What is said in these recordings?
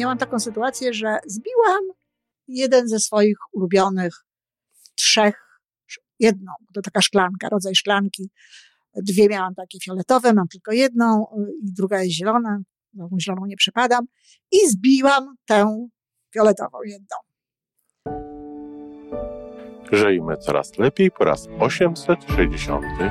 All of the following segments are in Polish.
miałam taką sytuację, że zbiłam jeden ze swoich ulubionych trzech, jedną, to taka szklanka, rodzaj szklanki. Dwie miałam takie fioletowe, mam tylko jedną i druga jest zielona, no zieloną nie przypadam. I zbiłam tę fioletową jedną. Żyjmy coraz lepiej po raz 867.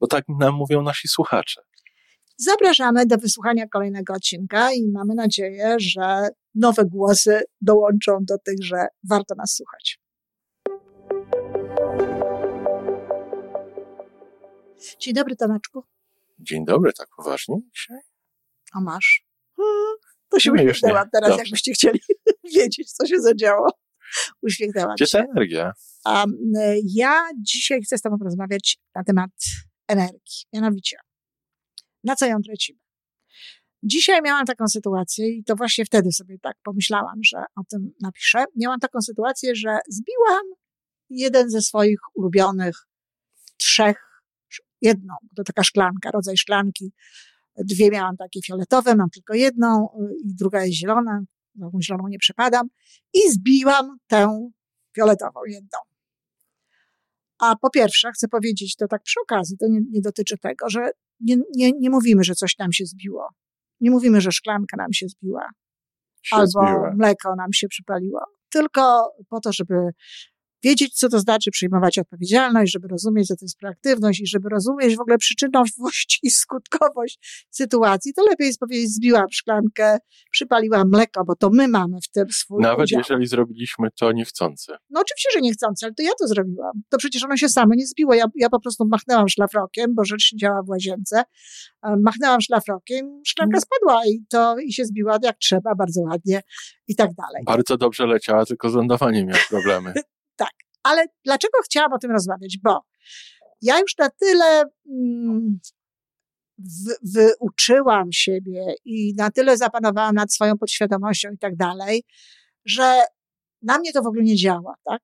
bo tak nam mówią nasi słuchacze. Zapraszamy do wysłuchania kolejnego odcinka i mamy nadzieję, że nowe głosy dołączą do tych, że warto nas słuchać. Dzień dobry, Tomeczku. Dzień dobry, tak poważnie dzisiaj? A masz? Hmm, to się uśmiechnęłam teraz, Dobrze. jakbyście chcieli wiedzieć, co się zadziało. Uśmiechnęłam Gdzie się. ta energia? Um, ja dzisiaj chcę z Tobą porozmawiać na temat energii. Mianowicie, na co ją tracimy? Dzisiaj miałam taką sytuację i to właśnie wtedy sobie tak pomyślałam, że o tym napiszę. Miałam taką sytuację, że zbiłam jeden ze swoich ulubionych trzech, jedną, to taka szklanka, rodzaj szklanki. Dwie miałam takie fioletowe, mam tylko jedną i druga jest zielona, no, zieloną nie przepadam. I zbiłam tę fioletową jedną. A po pierwsze, chcę powiedzieć to tak przy okazji, to nie, nie dotyczy tego, że nie, nie, nie mówimy, że coś nam się zbiło. Nie mówimy, że szklanka nam się zbiła. Się albo zbiła. mleko nam się przypaliło. Tylko po to, żeby wiedzieć, co to znaczy przyjmować odpowiedzialność, żeby rozumieć, co to jest proaktywność i żeby rozumieć w ogóle przyczynowość i skutkowość sytuacji, to lepiej jest powiedzieć, zbiłam szklankę, przypaliłam mleko, bo to my mamy w tym swój Nawet udział. jeżeli zrobiliśmy to niechcący. No oczywiście, że niechcący, ale to ja to zrobiłam. To przecież ono się samo nie zbiło. Ja, ja po prostu machnęłam szlafrokiem, bo rzecz działa w łazience. Machnęłam szlafrokiem, szklanka spadła i to i się zbiła jak trzeba, bardzo ładnie i tak dalej. Bardzo dobrze leciała, tylko z lądowaniem miała problemy. tak, ale dlaczego chciałam o tym rozmawiać? Bo ja już na tyle mm, wyuczyłam siebie i na tyle zapanowałam nad swoją podświadomością i tak dalej, że na mnie to w ogóle nie działa, tak?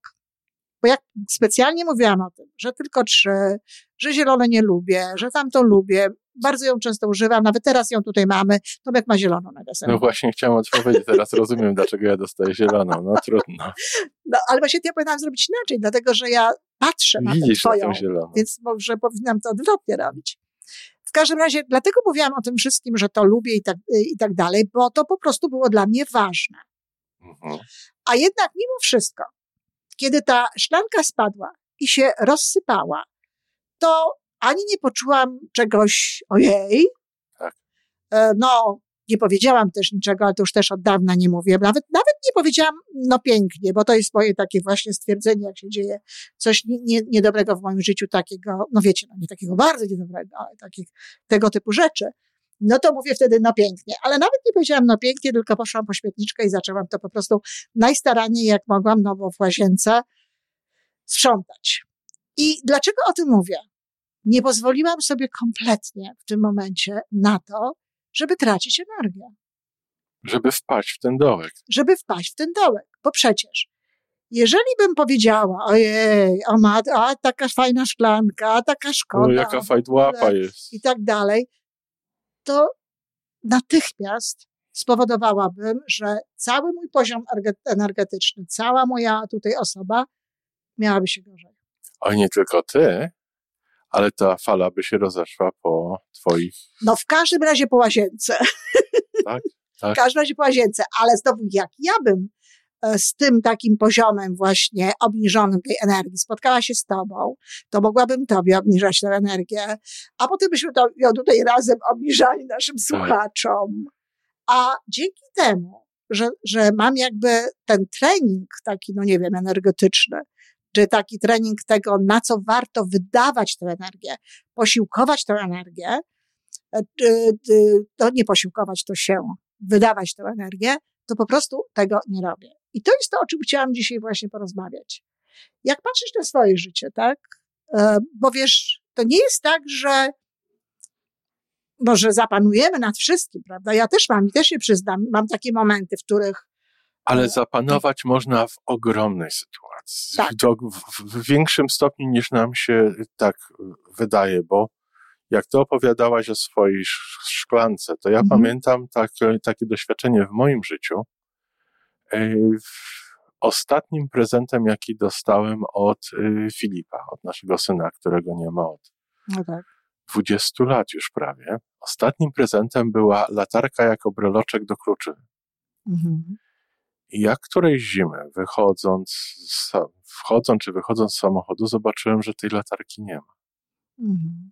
Bo jak specjalnie mówiłam o tym, że tylko trzy, że zielone nie lubię, że tamto lubię, bardzo ją często używam, nawet teraz ją tutaj mamy, Tomek ma zieloną na deser. No właśnie chciałam odpowiedzieć, teraz rozumiem, dlaczego ja dostaję zieloną, no trudno. No, ale właśnie ja powinnam zrobić inaczej, dlatego, że ja patrzę na Widzisz tę na twoją, tą zieloną. więc może powinnam to odwrotnie robić. W każdym razie, dlatego mówiłam o tym wszystkim, że to lubię i tak, i tak dalej, bo to po prostu było dla mnie ważne. Mhm. A jednak mimo wszystko, kiedy ta szklanka spadła i się rozsypała, to ani nie poczułam czegoś, ojej. Tak. E, No, nie powiedziałam też niczego, ale to już też od dawna nie mówię. Nawet, nawet nie powiedziałam, no pięknie, bo to jest moje takie właśnie stwierdzenie, jak się dzieje coś nie, nie, niedobrego w moim życiu, takiego, no wiecie, no nie takiego bardzo niedobrego, ale takich, tego typu rzeczy. No to mówię wtedy, no pięknie. Ale nawet nie powiedziałam, no pięknie, tylko poszłam po śmietniczkę i zaczęłam to po prostu najstaranniej jak mogłam, no bo w łazience sprzątać. I dlaczego o tym mówię? Nie pozwoliłam sobie kompletnie w tym momencie na to, żeby tracić energię, Żeby wpaść w ten dołek. żeby wpaść w ten dołek. Bo przecież, jeżeli bym powiedziała, ojej, o mat, a taka fajna szklanka, a taka szkoda, O, jaka fajdłapa jest. i tak dalej, to natychmiast spowodowałabym, że cały mój poziom erge- energetyczny, cała moja tutaj osoba miałaby się gorzej. O, nie tylko ty, ale ta fala by się rozeszła po twoich, No w każdym razie po łazience. tak? W każdym razie po łazience, ale znowu jak ja bym e, z tym takim poziomem właśnie obniżonym tej energii spotkała się z tobą, to mogłabym tobie obniżać tę energię, a potem byśmy to ją tutaj razem obniżali naszym słuchaczom. A dzięki temu, że, że mam jakby ten trening taki, no nie wiem, energetyczny, czy taki trening tego, na co warto wydawać tę energię, posiłkować tę energię, e, to nie posiłkować, to się wydawać tę energię, to po prostu tego nie robię. I to jest to, o czym chciałam dzisiaj właśnie porozmawiać. Jak patrzysz na swoje życie, tak? E, bo wiesz, to nie jest tak, że może zapanujemy nad wszystkim, prawda? Ja też mam i też się przyznam, mam takie momenty, w których. Ale zapanować można w ogromnej sytuacji. Tak. W, w, większym stopniu niż nam się tak wydaje, bo jak ty opowiadałaś o swojej szklance, to ja mhm. pamiętam takie, takie doświadczenie w moim życiu. E, ostatnim prezentem, jaki dostałem od y, Filipa, od naszego syna, którego nie ma od no tak. 20 lat już prawie. Ostatnim prezentem była latarka jako breloczek do kluczy. Mhm. Jak którejś zimy, wychodząc, wchodząc czy wychodząc z samochodu, zobaczyłem, że tej latarki nie ma. Mhm.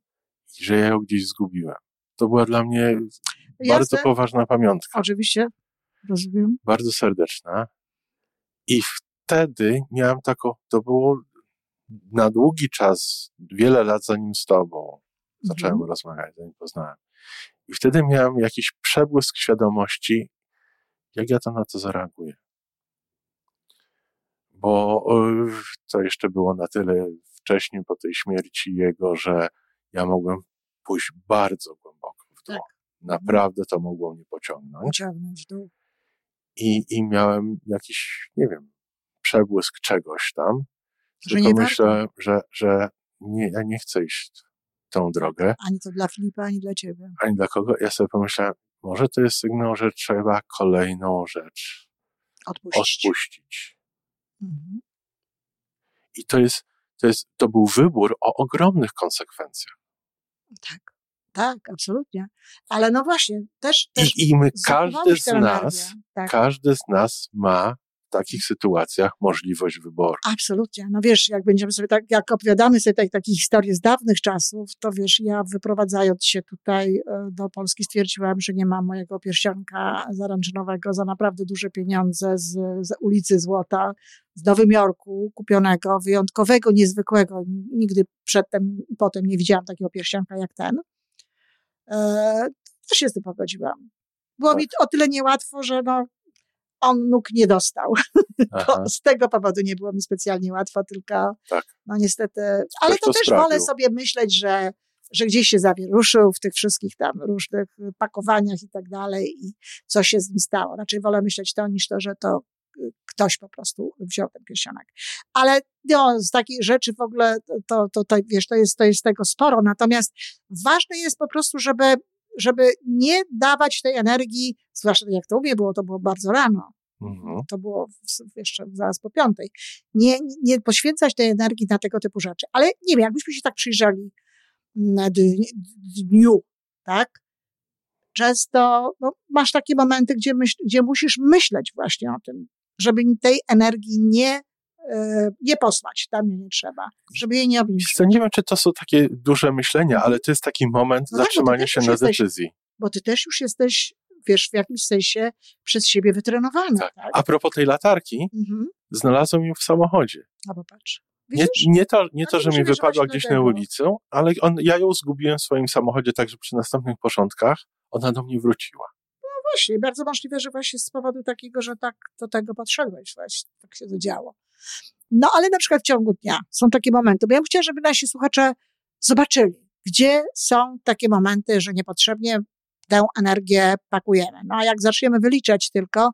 I że ja ją gdzieś zgubiłem. To była dla mnie Jasne. bardzo poważna pamiątka. Oczywiście, rozumiem. Bardzo serdeczna. I wtedy miałem taką, to było na długi czas, wiele lat zanim z tobą zacząłem mhm. rozmawiać, zanim poznałem. I wtedy miałem jakiś przebłysk świadomości, jak ja to na to zareaguję. Bo to jeszcze było na tyle wcześniej po tej śmierci jego, że ja mogłem pójść bardzo głęboko w dół. Tak. Naprawdę to mogło mnie pociągnąć. Pociągnąć w dół i, i miałem jakiś, nie wiem, przebłysk czegoś tam. Że tylko myślę, że, że nie, ja nie chcę iść tą drogę. Ani to dla Filipa, ani dla ciebie. Ani dla kogo. Ja sobie pomyślałem, może to jest sygnał, że trzeba kolejną rzecz odpuścić. odpuścić. Mhm. I to jest, to jest, to był wybór o ogromnych konsekwencjach. Tak. Tak, absolutnie. Ale no właśnie, też. też I, I my, każdy z nas, tak. każdy z nas ma w takich sytuacjach możliwość wyboru. Absolutnie. No wiesz, jak będziemy sobie tak, jak opowiadamy sobie tak, takie historie z dawnych czasów, to wiesz, ja wyprowadzając się tutaj e, do Polski stwierdziłam, że nie mam mojego pierścionka zaręczynowego za naprawdę duże pieniądze z, z ulicy Złota, z Nowym Jorku, kupionego, wyjątkowego, niezwykłego. Nigdy przedtem i potem nie widziałam takiego pierścionka jak ten. E, też się z tym pogodziłam. Było tak. mi o tyle niełatwo, że no, on nóg nie dostał. z tego powodu nie było mi specjalnie łatwo, tylko tak. no niestety, ale to, to też sprawił. wolę sobie myśleć, że, że gdzieś się zawieruszył w tych wszystkich tam różnych pakowaniach i tak dalej i co się z nim stało. Raczej wolę myśleć to niż to, że to ktoś po prostu wziął ten pierścionek. Ale no, z takich rzeczy w ogóle to, to, to, wiesz, to jest, to jest tego sporo. Natomiast ważne jest po prostu, żeby, żeby nie dawać tej energii, zwłaszcza jak to u mnie było, to było bardzo rano. Mhm. To było jeszcze zaraz po piątej. Nie, nie poświęcać tej energii na tego typu rzeczy. Ale nie wiem, jakbyśmy się tak przyjrzeli na dniu, tak? Często no, masz takie momenty, gdzie, myśl, gdzie musisz myśleć właśnie o tym, żeby tej energii nie, e, nie posłać, tam mnie nie trzeba, żeby jej nie obniżyć. Nie wiem, czy to są takie duże myślenia, ale to jest taki moment no tak, zatrzymania tak, się na jesteś, decyzji. Bo ty też już jesteś, wiesz, w jakimś sensie przez siebie wytrenowany. Tak. tak? A propos tej latarki, mhm. znalazłem ją w samochodzie. A popatrz. Nie, nie, to, nie to, że mi wypadła gdzieś na ulicy, ale on, ja ją zgubiłem w swoim samochodzie, także przy następnych porządkach ona do mnie wróciła właśnie, bardzo możliwe, że właśnie z powodu takiego, że tak do tego podszedłeś, właśnie tak się to działo. No ale na przykład w ciągu dnia są takie momenty, bo ja bym chciała, żeby nasi słuchacze zobaczyli, gdzie są takie momenty, że niepotrzebnie tę energię pakujemy. No a jak zaczniemy wyliczać tylko,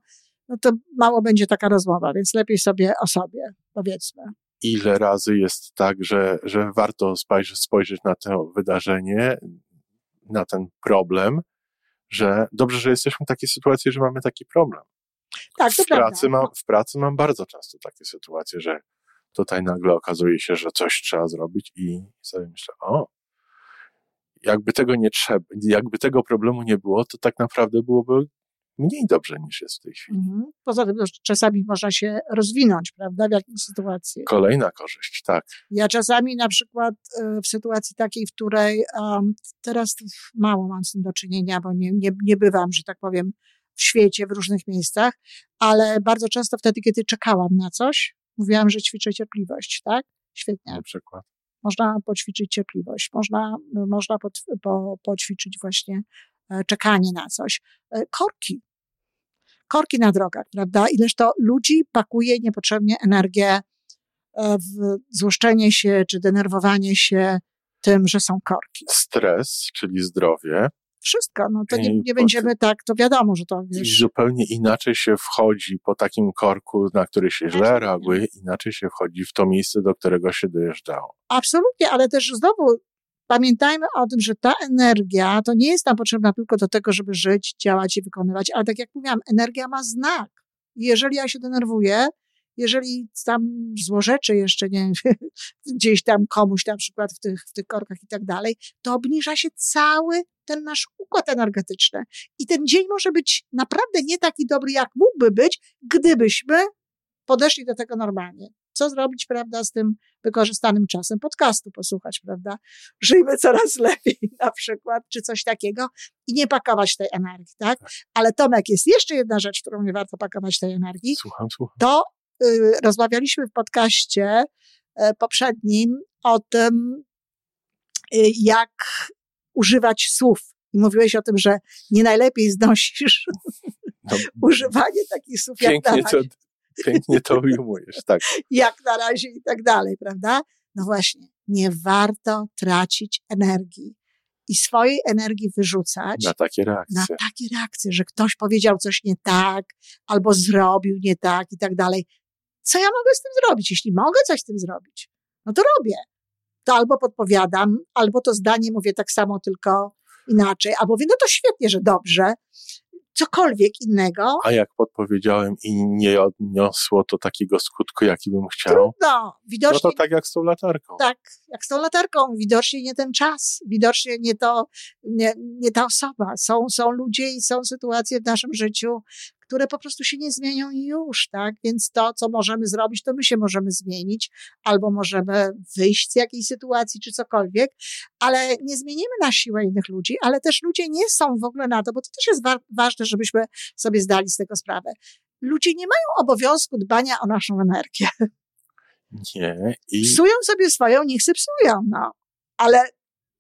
no to mało będzie taka rozmowa, więc lepiej sobie o sobie powiedzmy. Ile razy jest tak, że, że warto spojrzeć, spojrzeć na to wydarzenie, na ten problem, że dobrze, że jesteśmy w takiej sytuacji, że mamy taki problem. Tak, w pracy, mam, w pracy mam bardzo często takie sytuacje, że tutaj nagle okazuje się, że coś trzeba zrobić i sobie myślę, o, jakby tego nie trzeba, jakby tego problemu nie było, to tak naprawdę byłoby mniej dobrze niż jest w tej chwili. Mhm. Poza tym czasami można się rozwinąć, prawda, w jakiejś sytuacji. Kolejna korzyść, tak. Ja czasami na przykład e, w sytuacji takiej, w której um, teraz mało mam z tym do czynienia, bo nie, nie, nie bywam, że tak powiem, w świecie, w różnych miejscach, ale bardzo często wtedy, kiedy czekałam na coś, Mówiłam, że ćwiczę cierpliwość, tak? Świetnie. Na przykład. Można poćwiczyć cierpliwość, można, można po, po, poćwiczyć właśnie czekanie na coś. E, korki. Korki na drogach, prawda? Ileż to ludzi pakuje niepotrzebnie energię e, w złoszczenie się czy denerwowanie się tym, że są korki. Stres, czyli zdrowie. Wszystko, no to nie, nie będziemy tak, to wiadomo, że to wiesz. I zupełnie inaczej się wchodzi po takim korku, na który się źle reaguje, inaczej się wchodzi w to miejsce, do którego się dojeżdżało. Absolutnie, ale też znowu pamiętajmy o tym, że ta energia to nie jest nam potrzebna tylko do tego, żeby żyć, działać i wykonywać, ale tak jak mówiłam, energia ma znak. Jeżeli ja się denerwuję, jeżeli tam złorzeczy jeszcze, nie gdzieś tam komuś na przykład w tych, w tych korkach i tak dalej, to obniża się cały ten nasz układ energetyczny. I ten dzień może być naprawdę nie taki dobry, jak mógłby być, gdybyśmy podeszli do tego normalnie. Co zrobić, prawda, z tym wykorzystanym czasem? Podcastu posłuchać, prawda? Żyjmy coraz lepiej na przykład, czy coś takiego i nie pakować tej energii, tak? tak? Ale Tomek, jest jeszcze jedna rzecz, którą nie warto pakować tej energii. Słucham, słucham. To y, rozmawialiśmy w podcaście y, poprzednim o tym, y, jak używać słów. I mówiłeś o tym, że nie najlepiej znosisz no, używanie takich słów jak. To, pięknie to ujmujesz, tak. jak na razie i tak dalej, prawda? No właśnie, nie warto tracić energii i swojej energii wyrzucać. Na takie reakcje. Na takie reakcje, że ktoś powiedział coś nie tak, albo zrobił nie tak i tak dalej. Co ja mogę z tym zrobić? Jeśli mogę coś z tym zrobić, no to robię to albo podpowiadam, albo to zdanie mówię tak samo, tylko inaczej, albo mówię, no to świetnie, że dobrze, cokolwiek innego. A jak podpowiedziałem i nie odniosło to takiego skutku, jaki bym chciał. Trudno. Widocznie, no to tak jak z tą latarką. Tak, jak z tą latarką. Widocznie nie ten czas, widocznie nie to, nie, nie ta osoba. Są, są ludzie i są sytuacje w naszym życiu, które po prostu się nie zmienią i już, tak? Więc to, co możemy zrobić, to my się możemy zmienić, albo możemy wyjść z jakiejś sytuacji, czy cokolwiek, ale nie zmienimy na siłę innych ludzi, ale też ludzie nie są w ogóle na to, bo to też jest wa ważne, żebyśmy sobie zdali z tego sprawę. Ludzie nie mają obowiązku dbania o naszą energię. Nie. I... Psują sobie swoją, niech sobie psują, no. Ale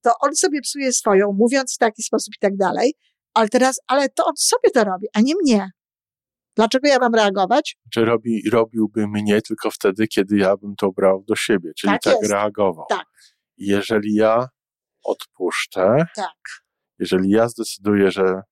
to on sobie psuje swoją, mówiąc w taki sposób i tak dalej, ale teraz, ale to on sobie to robi, a nie mnie. Dlaczego ja mam reagować? Czy robi, robiłby mnie tylko wtedy, kiedy ja bym to brał do siebie, czyli tak, tak reagował. Tak. Jeżeli ja odpuszczę, tak. jeżeli ja zdecyduję, że. Okej,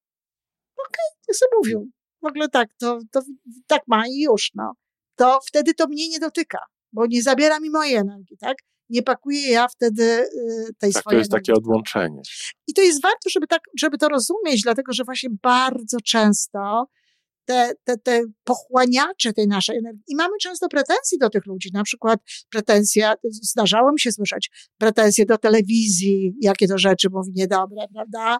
okay, jak sobie mówił. W ogóle tak, to, to tak ma i już, no. To wtedy to mnie nie dotyka, bo nie zabiera mi mojej energii, tak? Nie pakuję ja wtedy y, tej tak, swojej. To jest takie odłączenie. I to jest warto, żeby, tak, żeby to rozumieć, dlatego że właśnie bardzo często te, te, te pochłaniacze tej naszej energii. I mamy często pretensje do tych ludzi, na przykład pretensja, zdarzało mi się słyszeć, pretensje do telewizji, jakie to rzeczy mówi niedobre, prawda?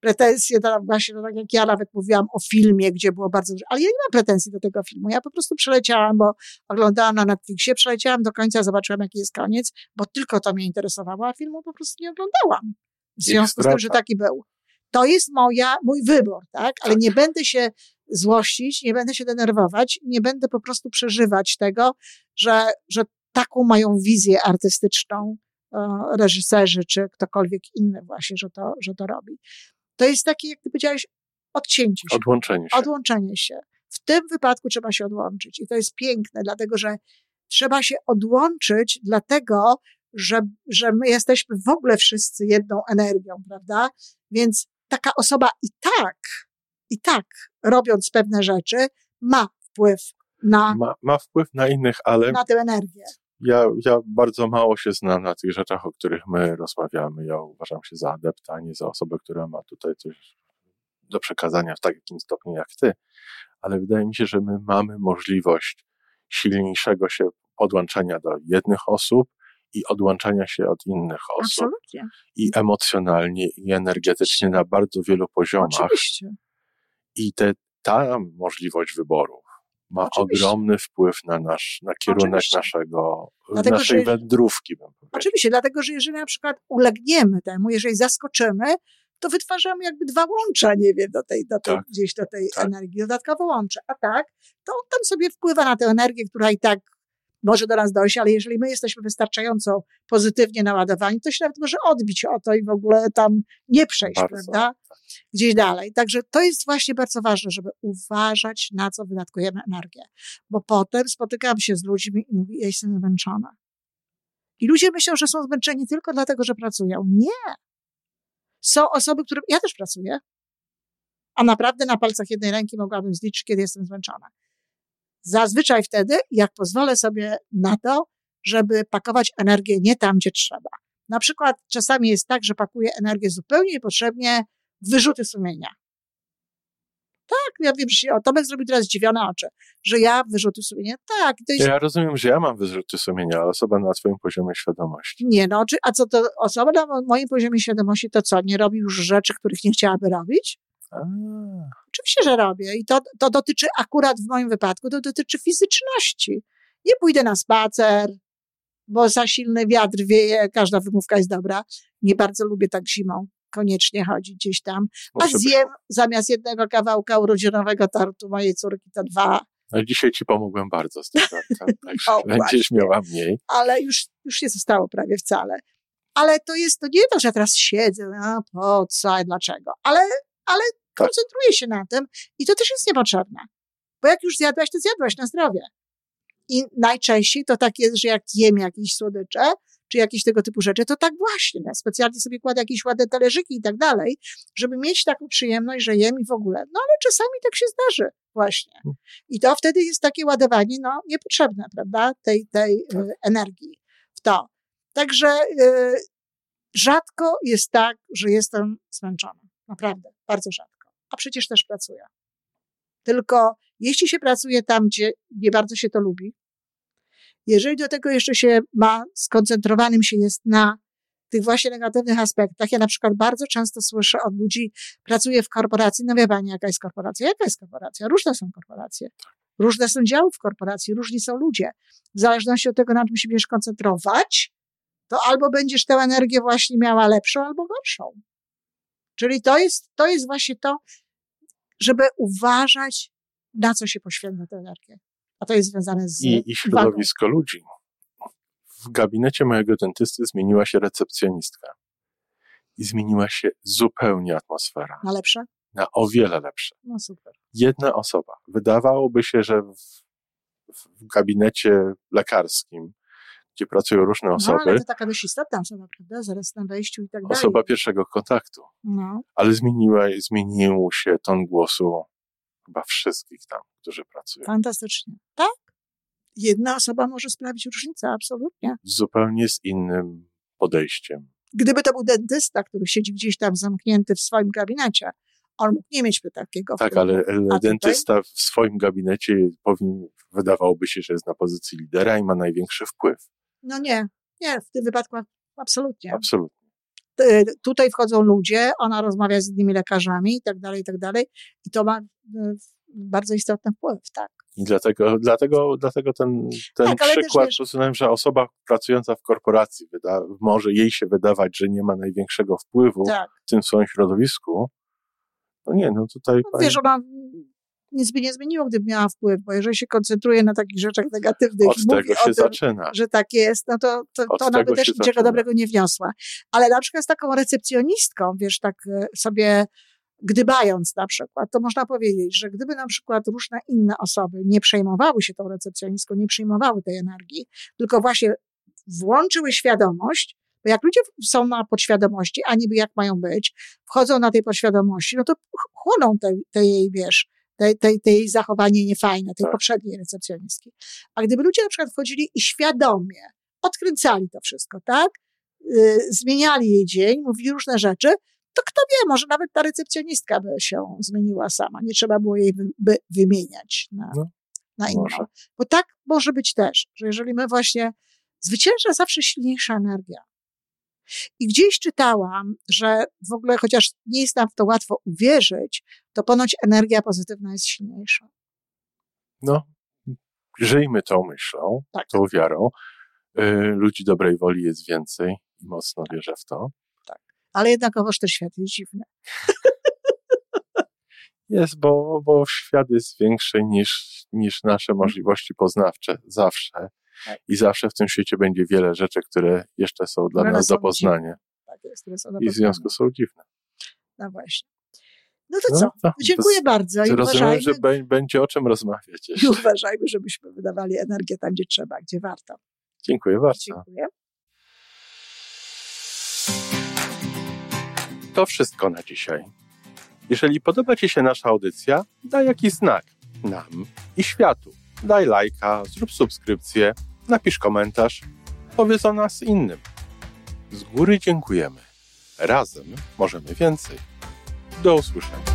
Pretensje, do, właśnie no tak jak ja nawet mówiłam o filmie, gdzie było bardzo dużo, ale ja nie mam pretensji do tego filmu. Ja po prostu przeleciałam, bo oglądałam na Netflixie, przeleciałam do końca, zobaczyłam jaki jest koniec, bo tylko to mnie interesowało, a filmu po prostu nie oglądałam. W związku z tym, że taki był. To jest moja, mój wybór, tak? Ale tak. nie będę się złościć, nie będę się denerwować, nie będę po prostu przeżywać tego, że, że taką mają wizję artystyczną e, reżyserzy czy ktokolwiek inny właśnie, że to, że to robi. To jest takie, jak ty powiedziałeś, odcięcie się. Odłączenie się. Odłączenie się. W tym wypadku trzeba się odłączyć i to jest piękne, dlatego że trzeba się odłączyć, dlatego że, że my jesteśmy w ogóle wszyscy jedną energią, prawda? Więc taka osoba i tak i tak, robiąc pewne rzeczy, ma wpływ na. Ma, ma wpływ na innych, ale. Na tę energię. Ja, ja bardzo mało się znam na tych rzeczach, o których my rozmawiamy. Ja uważam się za adepta, a nie za osobę, która ma tutaj coś do przekazania w takim stopniu jak ty. Ale wydaje mi się, że my mamy możliwość silniejszego się podłączania do jednych osób i odłączania się od innych osób. Absolutnie. I emocjonalnie, i energetycznie na bardzo wielu poziomach. Oczywiście. I te, ta możliwość wyborów ma Oczywiście. ogromny wpływ na nasz, na kierunek Oczywiście. naszego, dlatego, naszej że, wędrówki. Oczywiście, dlatego, że jeżeli na przykład ulegniemy temu, jeżeli zaskoczymy, to wytwarzamy jakby dwa łącza, nie wiem, do tej, do tej tak. gdzieś do tej tak. energii, dodatkowo łącze. A tak, to on tam sobie wpływa na tę energię, która i tak może do nas dojść, ale jeżeli my jesteśmy wystarczająco pozytywnie naładowani, to się nawet może odbić o to i w ogóle tam nie przejść, Bardzo. prawda? Gdzieś dalej. Także to jest właśnie bardzo ważne, żeby uważać, na co wydatkujemy energię. Bo potem spotykam się z ludźmi i mówię, ja jestem zmęczona. I ludzie myślą, że są zmęczeni tylko dlatego, że pracują. Nie. Są osoby, które. Ja też pracuję. A naprawdę na palcach jednej ręki mogłabym zliczyć, kiedy jestem zmęczona. Zazwyczaj wtedy, jak pozwolę sobie na to, żeby pakować energię nie tam, gdzie trzeba. Na przykład czasami jest tak, że pakuję energię zupełnie niepotrzebnie w wyrzuty sumienia. Tak, ja wiem, że się, o, Tomek zrobił teraz zdziwione oczy, że ja wyrzuty sumienia. Tak, jest Ja rozumiem, że ja mam wyrzuty sumienia, ale osoba na twoim poziomie świadomości. Nie, no, czy, a co to osoba na mo- moim poziomie świadomości to co, nie robi już rzeczy, których nie chciałaby robić? A, Oczywiście, że robię. I to, to dotyczy akurat w moim wypadku, to dotyczy fizyczności. Nie pójdę na spacer, bo za silny wiatr wieje, każda wymówka jest dobra. Nie bardzo lubię tak zimą koniecznie chodzić gdzieś tam. A zjem zamiast jednego kawałka urodzinowego tortu mojej córki to dwa, No dzisiaj ci pomogłem bardzo z tym żartem, także O, będziesz miała mniej. ale już, już nie zostało prawie wcale. Ale to jest, to nie to, że teraz siedzę, a po co, a dlaczego, ale, ale. Koncentruję się na tym i to też jest niepotrzebne. Bo jak już zjadłaś, to zjadłaś na zdrowie. I najczęściej to tak jest, że jak jem jakieś słodycze, czy jakieś tego typu rzeczy, to tak właśnie. Ja specjalnie sobie kładę jakieś ładne talerzyki i tak dalej, żeby mieć taką przyjemność, że jem i w ogóle. No ale czasami tak się zdarzy właśnie. I to wtedy jest takie ładowanie, no, niepotrzebne, prawda, tej, tej Tak. y, energii w to. Także y, rzadko jest tak, że jestem zmęczona. Naprawdę, bardzo rzadko. A przecież też pracuję. Tylko jeśli się pracuje tam, gdzie nie bardzo się to lubi, jeżeli do tego jeszcze się ma, skoncentrowanym się jest na tych właśnie negatywnych aspektach. Ja na przykład bardzo często słyszę od ludzi, pracuję w korporacji, no wie pani, jaka jest korporacja? Jaka jest korporacja? Różne są korporacje. Różne są działy w korporacji, różni są ludzie. W zależności od tego, na czym się będziesz koncentrować, to albo będziesz tę energię właśnie miała lepszą, albo gorszą. Czyli to jest, to jest właśnie to, żeby uważać, na co się poświęca tę energię. A to jest związane z I, i wagą. środowisko ludzi. W gabinecie mojego dentysty zmieniła się recepcjonistka. I zmieniła się zupełnie atmosfera. Na lepsze? Na o wiele lepsze. No super. Jedna osoba. Wydawałoby się, że w, w gabinecie lekarskim, gdzie pracują różne No, osoby, ale to taka dość istotna osoba, prawda? Zaraz na wejściu i tak dalej. osoba pierwszego kontaktu. No, Ale zmieniła, zmienił się ton głosu chyba wszystkich tam, którzy pracują. fantastycznie. Tak? Jedna osoba może sprawić różnicę, absolutnie. Zupełnie z innym podejściem. Gdyby to był dentysta, który siedzi gdzieś tam zamknięty w swoim gabinecie, on mógł nie mieć takiego Tak, ale tutaj? dentysta w swoim gabinecie powinien, wydawałoby się, że jest na pozycji lidera i ma największy wpływ. No nie, nie, w tym wypadku absolutnie. Absolutnie. Tutaj wchodzą ludzie, ona rozmawia z innymi lekarzami i tak dalej, i tak dalej. I to ma y, bardzo istotny wpływ, tak. I dlatego, dlatego, dlatego ten, ten Tak, też przykład usunąłem, że osoba pracująca w korporacji wyda, może jej się wydawać, że nie ma największego wpływu Tak. w tym swoim środowisku. No nie, no tutaj No, wiesz, ona nic by nie zmieniło, gdyby miała wpływ, bo jeżeli się koncentruje na takich rzeczach negatywnych od i mówi tego o tym, zaczyna. że tak jest, no to, to, to ona by też niczego zaczyna. dobrego nie wniosła. Ale na przykład z taką recepcjonistką, wiesz, tak e, sobie gdybając na przykład, to można powiedzieć, że gdyby na przykład różne inne osoby nie przejmowały się tą recepcjonistką, nie przyjmowały tej energii, tylko właśnie włączyły świadomość, bo jak ludzie są na podświadomości, a niby jak mają być, wchodzą na tej podświadomości, no to ch- chłoną tej, tej jej, wiesz, tej, tej, tej zachowanie niefajne, tej Tak. poprzedniej recepcjonistki. A gdyby ludzie na przykład wchodzili i świadomie odkręcali to wszystko, tak? Yy, zmieniali jej dzień, mówili różne rzeczy, to kto wie, może nawet ta recepcjonistka by się zmieniła sama. Nie trzeba było jej wy, by wymieniać na, No, na inną. może. Bo tak może być też, że jeżeli my właśnie zwycięża zawsze silniejsza energia. I gdzieś czytałam, że w ogóle, chociaż nie jest nam w to łatwo uwierzyć, to ponoć energia pozytywna jest silniejsza. No, żyjmy tą myślą, Tak. tą wiarą. Y, ludzi dobrej woli jest więcej i mocno wierzę w to. Ale jednakowoż ten świat jest dziwny. Jest, bo, bo świat jest większy niż, niż nasze możliwości poznawcze zawsze. Tak. I zawsze w tym świecie będzie wiele rzeczy, które jeszcze są dla Które nas do poznania. Tak jest, które są na I w związku są dziwne. No właśnie. No to No co? to- Dziękuję to- bardzo i Rozumiem, uważajmy, że bę- będzie o czym rozmawiać i uważajmy, żebyśmy wydawali energię tam, gdzie trzeba, gdzie warto. Dziękuję bardzo. Dziękuję. To wszystko na dzisiaj. Jeżeli podoba Ci się nasza audycja, daj jakiś znak nam i światu. Daj lajka, zrób subskrypcję, napisz komentarz, powiedz o nas innym. Z góry dziękujemy. Razem możemy więcej. Do usłyszenia.